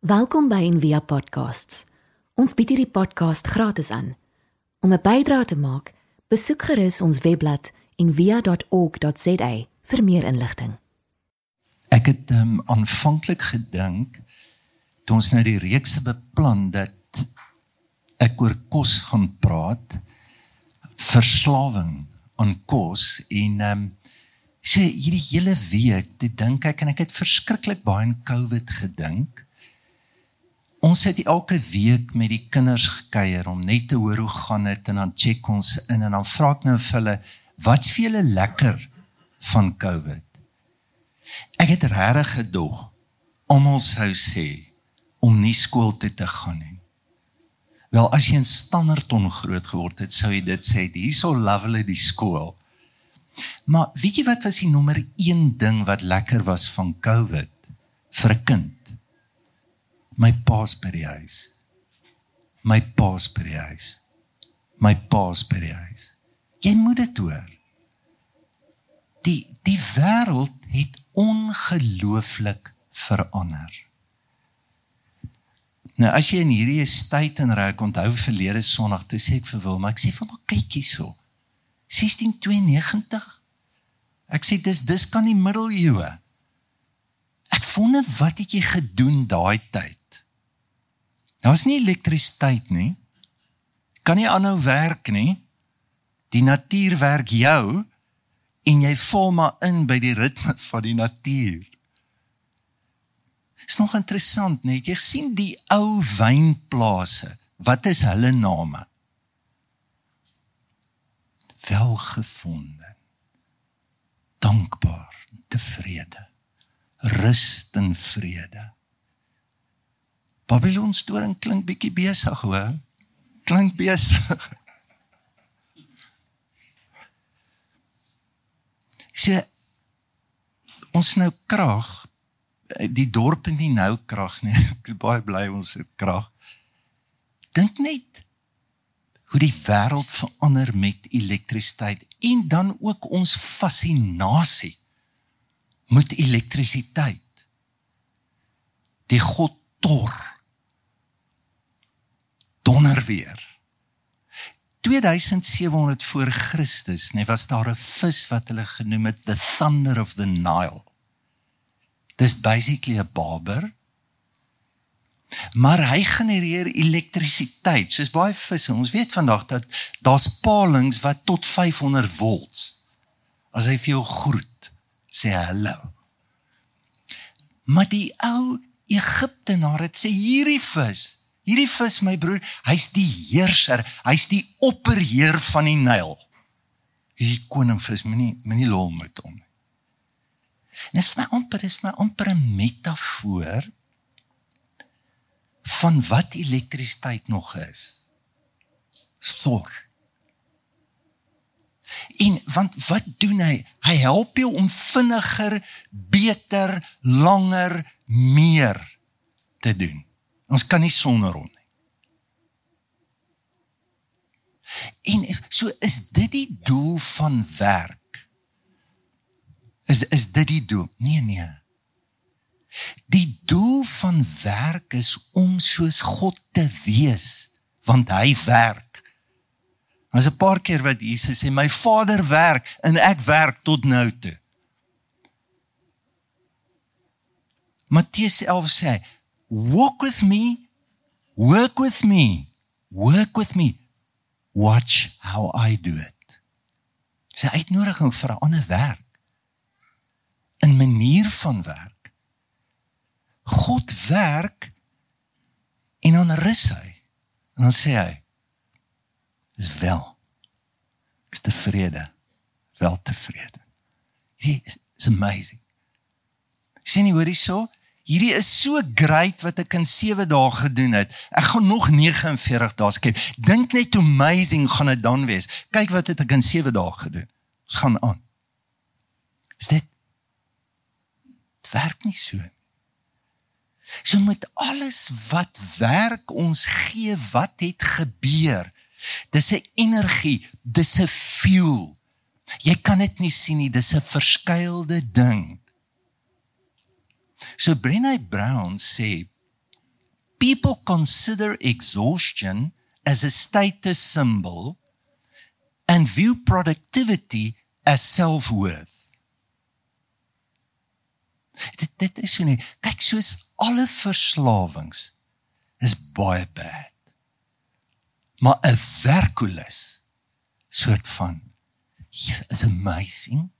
Welkom by Envia Podcasts. Ons bied hierdie podcast gratis aan. Om 'n bydrae te maak, besoek gerus ons webblad en via.org.za vir meer inligting. Ek het um, aanvanklik gedink toe ons nou die reeks beplan dat ek oor kos gaan praat, verslawing aan kos en um, sê hierdie hele week, dit dink ek en ek het verskriklik baie aan COVID gedink. Ons het elke week met die kinders gekuier om net te hoor hoe gaan dit en dan check ons in en dan vra ek nou vir hulle wat's vir julle lekker van COVID. Ek het regtig gedog om ons sou sê om nie skool toe te gaan nie. Wel as jy in Standerton groot geword het, sou jy dit sê, hierso lovely die skool. Maar weet jy wat was die nommer 1 ding wat lekker was van COVID vir 'n kind? My pa's by die huis. My pa's by die huis. My pa's by die huis. Jy moet dit hoor. Die die wêreld het ongelooflik verander. Nou as jy in hierdie tyd en ry onthou verlede Sondag toe sê ek vir Wil, maar ek sê vir my kyk hierso. 1692. Ek sê dis dis kan die middeleeue. Ek wonder wat het jy gedoen daai tyd? Daar's nie elektrisiteit nie. Kan nie aanhou werk nie. Die natuur werk jou en jy val maar in by die ritme van die natuur. Is nog interessant, net jy sien die ou wynplase. Wat is hulle name? Welgevonden. Dankbaar, tevrede. Rust en vrede. Babylon storing klink bietjie besig hoor. Klink besig. Sê ons nou krag die dorp het nie nou krag nie. Ek is baie bly ons het krag. Dink net hoe die wêreld verander met elektrisiteit en dan ook ons fascinasie met elektrisiteit. Die God Thor donder weer. 2700 voor Christus, nee, was daar 'n vis wat hulle genoem het the thunder of the Nile. Dis basically 'n barber. Maar hy genereer elektrisiteit, soos baie visse. Ons weet vandag dat daar's palings wat tot 500 volts. As hy vir jou groet, sê hallo. Maar die ou Egiptenaar het sê hierdie vis Hierdie vis my broer, hy's die heerser, hy's die opperheer van die Nyl. Hy's die koning vis, moenie moenie lol met hom nie. Dit is my amper is my amper 'n metafoor van wat elektrisiteit nog is. Sorg. En want wat doen hy? Hy help jou om vinniger, beter, langer, meer te doen. Ons kan nie sonder hom nie. En so is dit die doel van werk. Is is dit die doel? Nee nee. Die doel van werk is om soos God te wees, want hy werk. Ons 'n paar keer wat Jesus sê my Vader werk en ek werk tot nou toe. Matteus 11 sê walk with me, work with me, work with me. Watch how I do it. Sy uitnodiging vir 'n ander werk. 'n manier van werk. God werk en dan rus hy. En dan sê hy: "Dis wel. Ek is tevrede. Wel tevrede." Dit is amazing. Sien jy hoe dit so? Hierdie is so great wat ek in 7 dae gedoen het. Ek gaan nog 49 dae skep. Dink net hoe amazing gaan dit dan wees. Kyk wat het ek in 7 dae gedoen. Ons gaan aan. Is dit dit werk nie so nie. So met alles wat werk ons gee, wat het gebeur? Dis 'n energie, dis 'n fuel. Jy kan dit nie sien nie, dis 'n verskeilde ding. So Brené Brown sê people consider exhaustion as a status symbol and view productivity as self-worth. Dit dit is nie kyk soos alle verslawings is baie bad. Maar 'n werkulus soort van is amazing.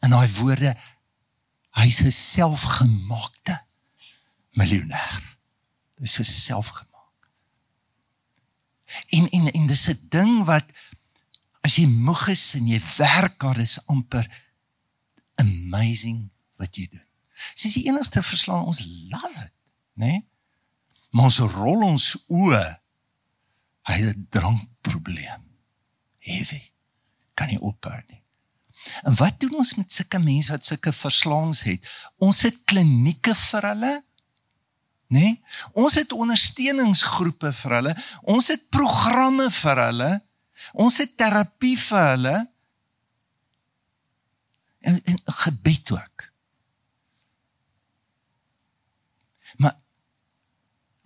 En daai woorde hy's 'n selfgemaakte miljonair. Dis so selfgemaak. En en en dis 'n ding wat as jy moeg is en jy werk daar is amper amazing wat jy doen. Dis die enigste verslaan ons love it, né? Nee? Maar ons rol ons oë hy het 'n drankprobleem. Heavy. Kan nie ophou nie. En wat doen ons met sulke mense wat sulke verslaangs het? Ons het klinieke vir hulle. Né? Nee? Ons het ondersteuningsgroepe vir hulle. Ons het programme vir hulle. Ons het terapie vir hulle. En, en gebed ook. Maar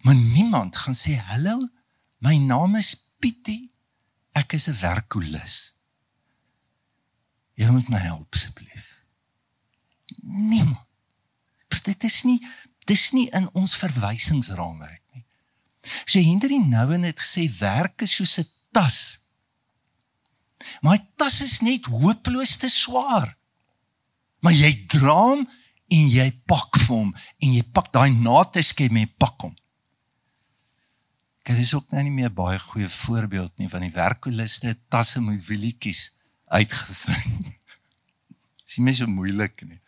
maar niemand gaan sê hallo, my naam is Pietie. Ek is 'n werkolus. Jy moet my help asseblief. Niemand. Dit is nie dis nie in ons verwysingsraamwerk nie. So Henry Nouwen het gesê werk is soos 'n tas. Maar 'n tas is net hopeloos te swaar. Maar jy dra hom en jy pak vir hom en jy pak daai nateskem en pak hom. Dit is ook nou nie meer baie goeie voorbeeld nie van die werkoliste tasse met wielietjies uitgevind. Dis nie so moeilik nie.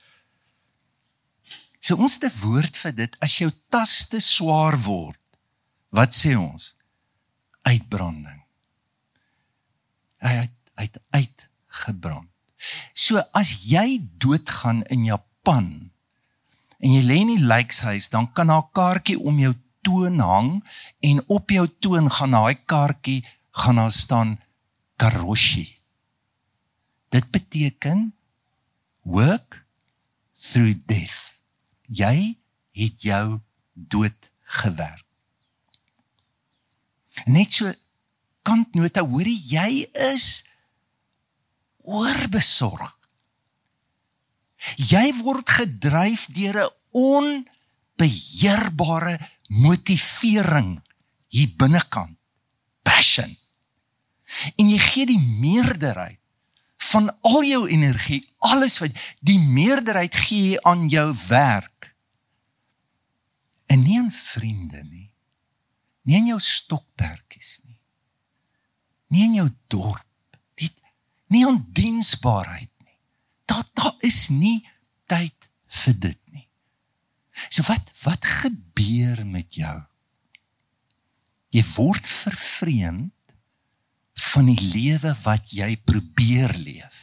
So ons te woord vir dit as jou tas te swaar word. Wat sê ons? Uitbranding. Hy het uit uitgebrand. So as jy doodgaan in Japan en jy lê in die lijkshuis, dan kan daar 'n kaartjie om jou toon hang en op jou toon gaan daai kaartjie gaan daar staan Karoshi. Dit beteken work through death. Jy het jou dood gewerk. Net so kantnota hoorie jy is oorbesorg. Jy word gedryf deur 'n onbeheerbare motivering hier binnekant. Passion. En jy gee die meerderheid van al jou energie, alles wat die meerderheid gee aan jou werk. En nie aan vriende nie. Nie aan jou stokpertjies nie. Nie aan jou dorp, nie, nie aan diensbaarheid nie. Daar daar is nie tyd vir dit nie. So wat wat gebeur met jou? Jy word vervreemd van die lewe wat jy probeer leef.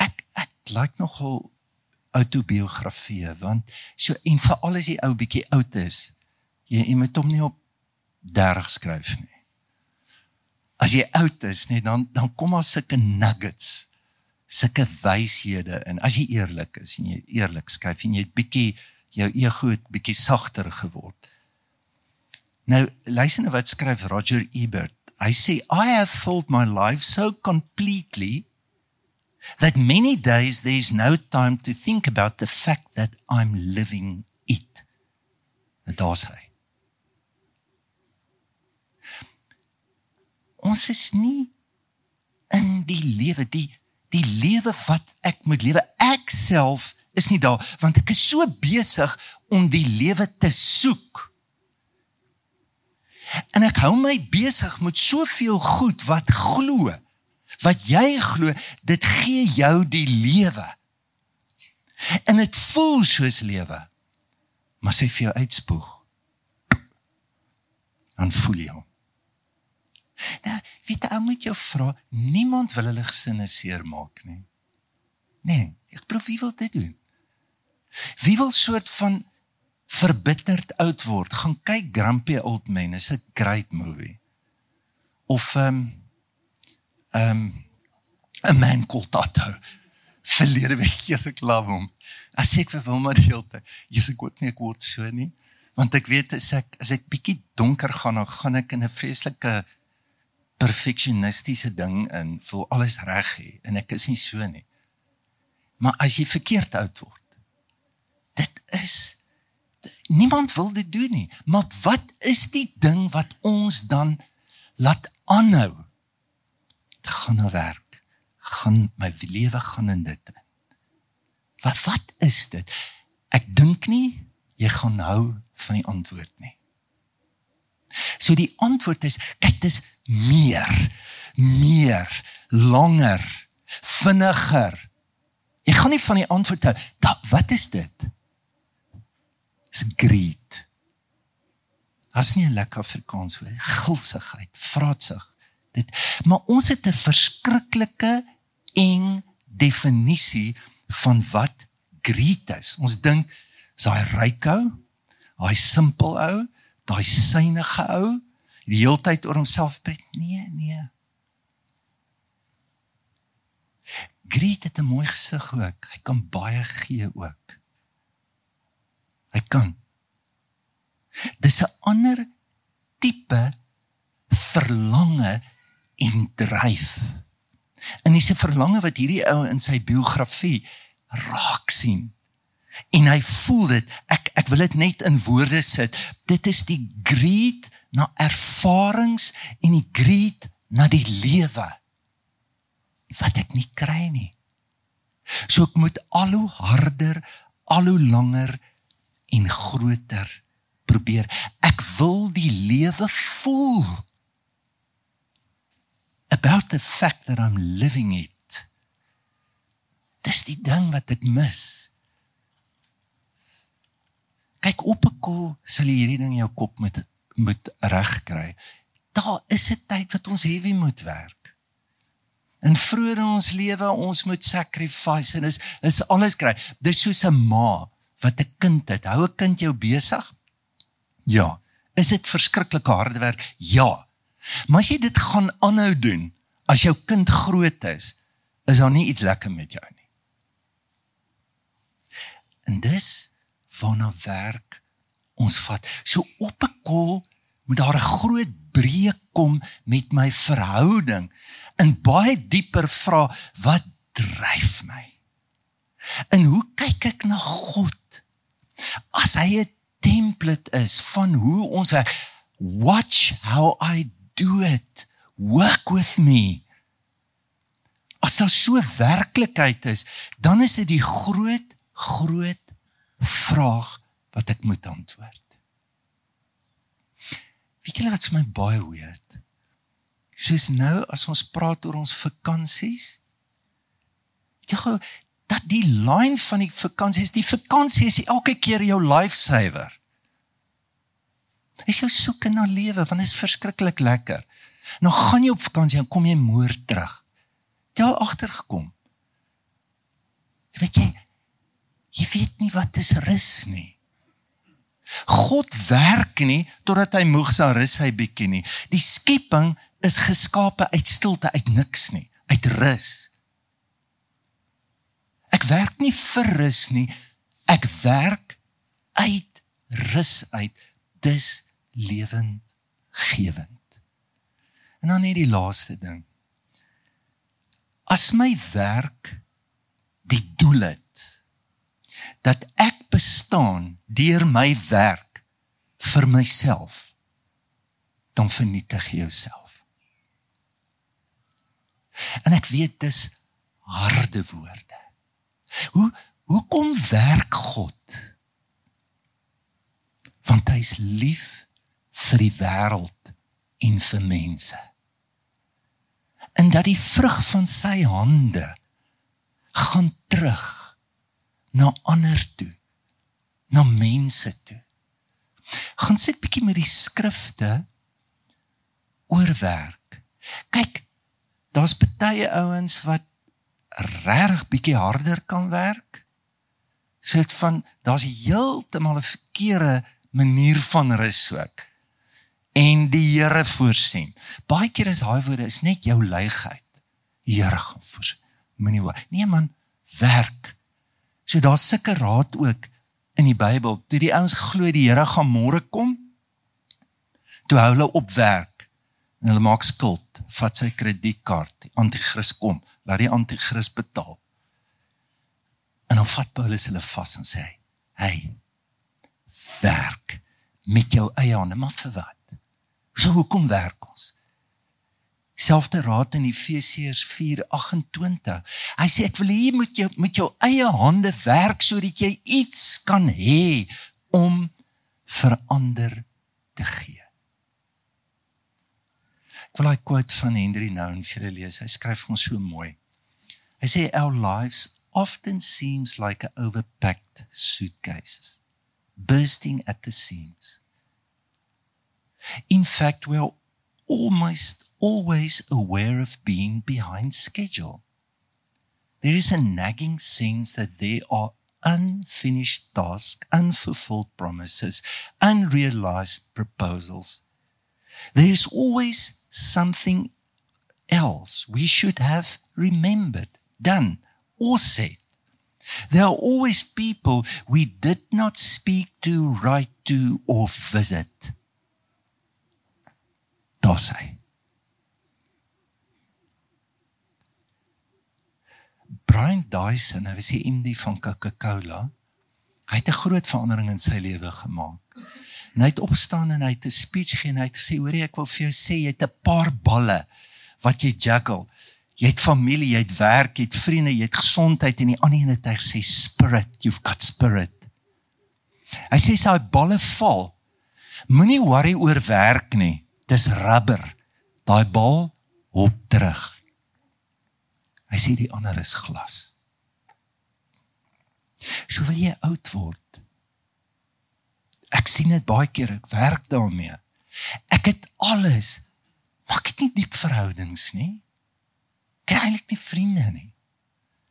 Ek ek like nogal autobiografieë want so en veral as jy ou bietjie oud is, jy, jy moet hom nie op 30 skryf nie. As jy oud is, net dan dan kom daar sulke nuggets, sulke wyshede en as jy eerlik is en jy eerlik skryf en jy het bietjie jou ego het bietjie sagter geword. Nou luister nou wat skryf Roger Ebert. Hy sê I have filled my life so completely that many days there's no time to think about the fact that I'm living it. Dit sê. Ons is nie in die lewe die die lewe wat ek moet lewe ek self is nie daar want ek is so besig om die lewe te soek En ek hou my besig met soveel goed wat glo. Wat jy glo, dit gee jou die lewe. En dit voel soos lewe. Maar sy vir jou uitspoeg. Dan voel jy hom. Nou, wie dan moet jou vra, niemand wil hulle gesinne seermaak nie. Nee, ek probeer wie wil dit doen? Wie wil soort van verbitterd oud word, gaan kyk Grumpy Old Men, is 'n great movie. Of ehm um, ehm um, A Man Called Otto. Verlede week het ek love hom. As ek vir Wilma die hele tyd, jy's ek ook nie ek word so nie, want ek weet as ek as ek bietjie donker gaan, dan gaan ek in 'n vreeslike perfeksionistiese ding in, voel alles reg hê en ek is nie so nie. Maar as jy verkeerd oud word, dit is niemand wil dit doen nie. Maar wat is die ding wat ons dan laat aanhou? Dit gaan na werk. Gaan my lewe gaan in dit. Wat wat is dit? Ek dink nie jy gaan hou van die antwoord nie. So die antwoord is kyk dis meer, meer, langer, vinniger. Jy gaan nie van die antwoord hou. Wat is dit? Is greed. As nie 'n lekker Afrikaans woord, gulsigheid, vraatsig. Dit maar ons het 'n verskriklike eng definisie van wat greed is. Ons dink is daai ryk ou, daai simpel ou, daai synige ou, die heeltyd oor homself pret. Nee, nee. Greed het 'n mooi gesig ook. Hy kan baie gee ook. Kan. Dis 'n ander tipe verlange en dryf. En dis 'n verlange wat hierdie ou in sy biografie raak sien. En hy voel dit. Ek ek wil dit net in woorde sit. Dit is die greed na ervarings en die greed na die lewe wat ek nie kry nie. So ek moet al hoe harder, al hoe langer en groter probeer. Ek wil die lewe voel. About the fact that I'm living it. Dis die ding wat ek mis. Kyk op 'n kol sal jy hierdie ding in jou kop met moet regkry. Daar is 'n tyd wat ons heavy moet werk. In vroeër in ons lewe ons moet sacrifice en is is alles kry. Dis soos 'n ma wat 'n kind het. Hou 'n kind jou besig? Ja. Is dit verskriklike harde werk? Ja. Maar as jy dit gaan aanhou doen as jou kind groot is, is daar nie iets lekker met jou nie. En dis waarna werk ons vat. So op 'n kol moet daar 'n groot breek kom met my verhouding en baie dieper vra wat dryf my? En hoe kyk ek na God? As hy 'n template is van hoe ons werk, watch how I do it. Work with me. As daar so werklikheid is, dan is dit die groot groot vraag wat ek moet antwoord. Wie kan dit vir my baie weird? Soos nou as ons praat oor ons vakansies. Ja, dat die line van die vakansie is die vakansie is elke keer jou lifesaver. Is jou soeke na lewe want dit is verskriklik lekker. Nou gaan jy op vakansie en kom jy môre terug. Jy het agtergekom. Jy weet jy jy weet nie wat is rus nie. God werk nie totdat hy moeg sal rus hy bietjie nie. Die skepping is geskape uit stilte, uit niks nie, uit rus. Ek werk nie vir rus nie. Ek werk uit rus uit. Dis lewensgewend. En dan net die laaste ding. As my werk die doel het dat ek bestaan deur my werk vir myself dan vernietig jy jouself. En ek weet dis harde woorde. Hoe hoekom werk God? Want hy is lief vir die wêreld en vir mense. En dat die vrug van sy hande gaan terug na ander toe, na mense toe. Gaan sit bietjie met die skrifte oor werk. Kyk, daar's baie ouens wat regtig bietjie harder kan werk. Soet van daar's heeltemal 'n verkeerde manier van rus ook. En die Here voorsien. Baie keer is daai woorde is net jou leegheid. Here gaan voorsien. Moenie hoor. Nee man, werk. So daar's sulke raad ook in die Bybel. Toe die ouens glo die Here gaan môre kom, toe hou hulle op werk en hulle maak skuld, vat sy kredietkaart, die anti-kris kom, laat die anti-kris betaal. En dan vat Paulus hulle vas en sê: "Hey, werk met jou eie hande, maar vir wat? So hoekom werk ons? Selfde raad in Efesiërs 4:28. Hy sê ek wil hê jy moet jou met jou eie hande werk sodat jy iets kan hê om verander te gee. Wil 'n quote van Henry Nouwen vir julle lees. Hy skryf ons so mooi. Hy sê our lives often seems like a overpacked suitcases bursting at the seams. In fact, we are almost always aware of being behind schedule. There is a nagging sense that there are unfinished tasks, unfulfilled promises, unrealized proposals. There is always something else we should have remembered, done, or said. There are always people we did not speak to, write to, or visit. Daar's hy. Brian Dyson, hy was die MD van Coca-Cola. Hy het 'n groot verandering in sy lewe gemaak. En hy het opstaan en hy het 'n speech gegee en hy het gesê, "Hoerie, ek wil vir jou sê jy het 'n paar balle wat jy juggle. Jy het familie, jy het werk, jy het vriende, jy het gesondheid en die ander een het hy gesê spirit, you've got spirit." Hy sê as hy balle val, moenie worry oor werk nie. Dis rubber. Daai bal hop terug. Hy sê die ander is glas. So wil jy oud word. Ek sien dit baie keer, ek werk daarmee. Ek het alles, maar ek het nie diep verhoudings nie. Ek het eintlik nie vriende nie.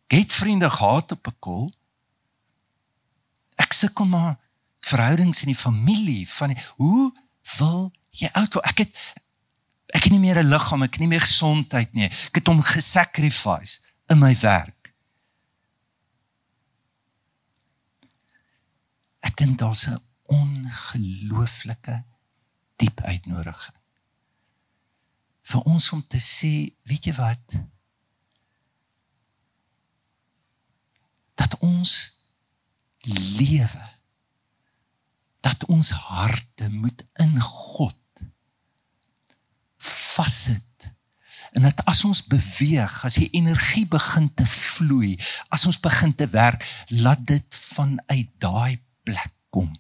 Ek het vriende gehad op 'n kol. Ek sukkel maar verhoudings in die familie van die, hoe wil jy oud word? Ek het ek het nie meer 'n liggaam, ek het nie meer gesondheid nie. Ek het hom gesacrifice in my werk. Ek dink daar's 'n ongelooflike diep uitnodiging vir ons om te sê, weet jy wat? Dat ons lewe dat ons harte moet in God vassit. En dat as ons beweeg, as die energie begin te vloei, as ons begin te werk, laat dit vanuit daai plek kom.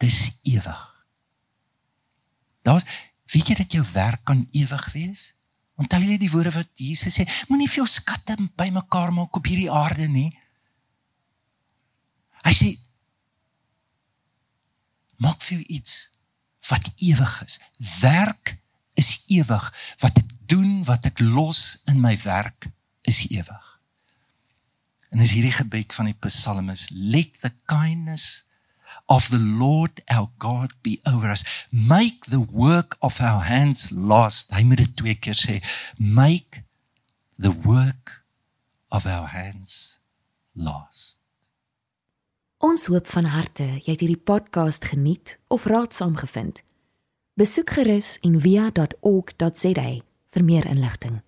Dis ewig. Daar's weet jy dat jou werk kan ewig wees? Onthou jy die woorde wat Jesus sê, moenie vir jou skatte bymekaar maak op hierdie aarde nie. Hy sê maak vir jou iets wat ewig is. Werk is ewig. Wat ek doen, wat ek los in my werk is ewig. En is hierdie gebed van die psalmis, let the kindness of the Lord our God be over us. Make the work of our hands last. Hy moet dit twee keer sê. Make the work of our hands last. Ons hoop van harte jy het hierdie podcast geniet of raadsaam gevind. Besoek gerus en via.ok.za vir meer inligting.